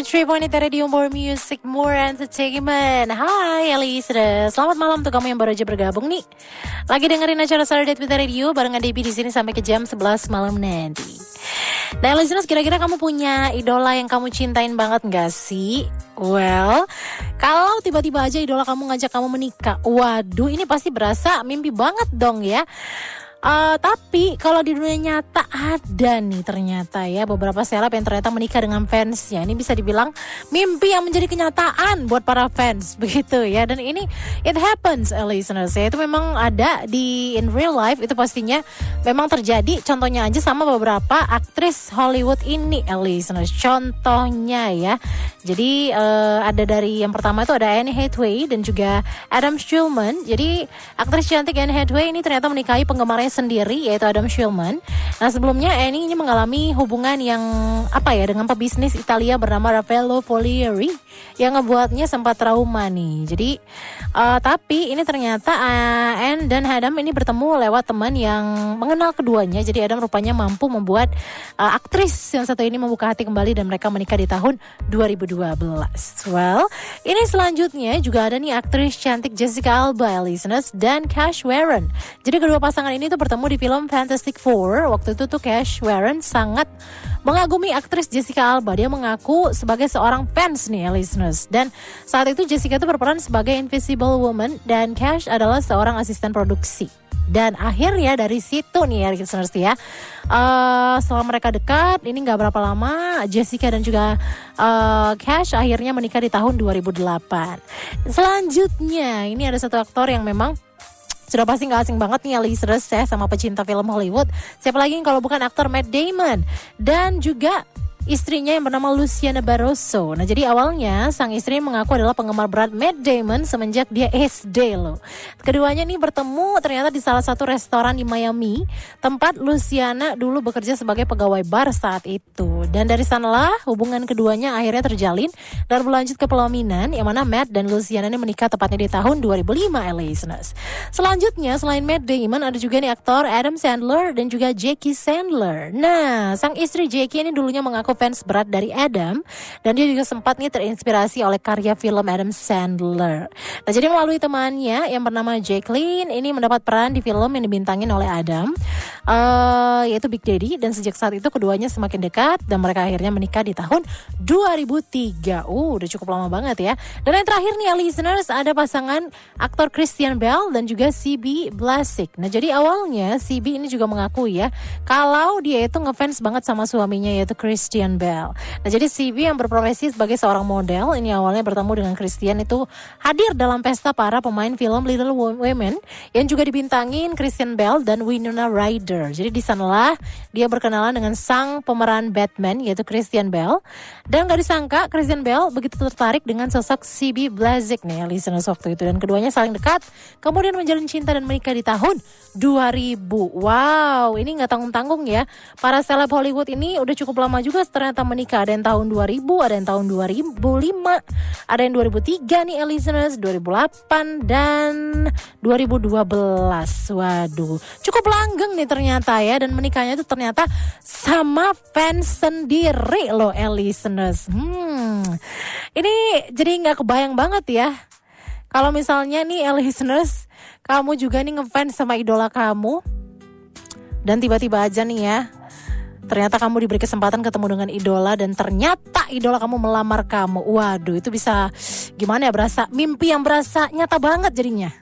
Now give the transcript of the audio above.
103.8 Radio More Music, More Entertainment. Hai listeners, selamat malam untuk kamu yang baru aja bergabung nih. Lagi dengerin acara Saturday Twitter Radio barengan Debbie di sini sampai ke jam 11 malam nanti. Nah listeners, kira-kira kamu punya idola yang kamu cintain banget gak sih? Well, kalau tiba-tiba aja idola kamu ngajak kamu menikah Waduh, ini pasti berasa mimpi banget dong ya Uh, tapi kalau di dunia nyata ada nih ternyata ya beberapa seleb yang ternyata menikah dengan fansnya. Ini bisa dibilang mimpi yang menjadi kenyataan buat para fans begitu ya. Dan ini it happens, uh, listeners ya. Itu memang ada di in real life itu pastinya memang terjadi. Contohnya aja sama beberapa aktris Hollywood ini, uh, listeners. Contohnya ya. Jadi uh, ada dari yang pertama itu ada Anne Hathaway dan juga Adam Schulman. Jadi aktris cantik Anne Hathaway ini ternyata menikahi penggemarnya sendiri yaitu Adam Schulman. Nah sebelumnya Annie ini mengalami hubungan yang apa ya dengan pebisnis Italia bernama Raffaello Folieri yang ngebuatnya sempat trauma nih. Jadi uh, tapi ini ternyata uh, Anne dan Adam ini bertemu lewat teman yang mengenal keduanya. Jadi Adam rupanya mampu membuat uh, aktris yang satu ini membuka hati kembali dan mereka menikah di tahun 2012. Well, ini selanjutnya juga ada nih aktris cantik Jessica Alba, listeners dan Cash Warren. Jadi kedua pasangan ini tuh bertemu di film Fantastic Four. Waktu itu tuh Cash Warren sangat mengagumi aktris Jessica Alba. Dia mengaku sebagai seorang fans nih, listeners. Dan saat itu Jessica itu berperan sebagai Invisible Woman dan Cash adalah seorang asisten produksi. Dan akhirnya dari situ nih ya listeners ya uh, Setelah mereka dekat Ini gak berapa lama Jessica dan juga uh, Cash akhirnya menikah di tahun 2008 Selanjutnya Ini ada satu aktor yang memang sudah pasti nggak asing banget nih listeners ya sama pecinta film Hollywood. Siapa lagi kalau bukan aktor Matt Damon dan juga istrinya yang bernama Luciana Barroso. Nah, jadi awalnya sang istri mengaku adalah penggemar berat Matt Damon semenjak dia SD loh. Keduanya nih bertemu ternyata di salah satu restoran di Miami, tempat Luciana dulu bekerja sebagai pegawai bar saat itu. Dan dari sanalah hubungan keduanya akhirnya terjalin dan berlanjut ke pelaminan yang mana Matt dan Luciana ini menikah tepatnya di tahun 2005 listeners. Selanjutnya selain Matt Damon ada juga nih aktor Adam Sandler dan juga Jackie Sandler. Nah, sang istri Jackie ini dulunya mengaku fans berat dari Adam dan dia juga sempat nih terinspirasi oleh karya film Adam Sandler. Nah jadi melalui temannya yang bernama Jacqueline ini mendapat peran di film yang dibintangin oleh Adam uh, yaitu Big Daddy dan sejak saat itu keduanya semakin dekat dan mereka akhirnya menikah di tahun 2003. Uh udah cukup lama banget ya. Dan yang terakhir nih ya listeners ada pasangan aktor Christian Bale dan juga CB Blasik. Nah jadi awalnya CB ini juga mengakui ya kalau dia itu ngefans banget sama suaminya yaitu Christian Christian Bell. Nah jadi CB yang berprofesi sebagai seorang model ini awalnya bertemu dengan Christian itu hadir dalam pesta para pemain film Little Women yang juga dibintangin Christian Bell dan Winona Ryder. Jadi di sanalah dia berkenalan dengan sang pemeran Batman yaitu Christian Bell dan gak disangka Christian Bell begitu tertarik dengan sosok CB Blazik nih listeners waktu itu dan keduanya saling dekat kemudian menjalin cinta dan menikah di tahun 2000. Wow, ini nggak tanggung-tanggung ya. Para seleb Hollywood ini udah cukup lama juga ternyata menikah. Ada yang tahun 2000, ada yang tahun 2005, ada yang 2003 nih listeners, 2008 dan 2012. Waduh, cukup langgeng nih ternyata ya dan menikahnya itu ternyata sama fans sendiri loh listeners. Hmm. Ini jadi nggak kebayang banget ya. Kalau misalnya nih listeners, kamu juga nih ngefans sama idola kamu dan tiba-tiba aja nih ya ternyata kamu diberi kesempatan ketemu dengan idola dan ternyata idola kamu melamar kamu. Waduh, itu bisa gimana ya berasa mimpi yang berasa nyata banget jadinya.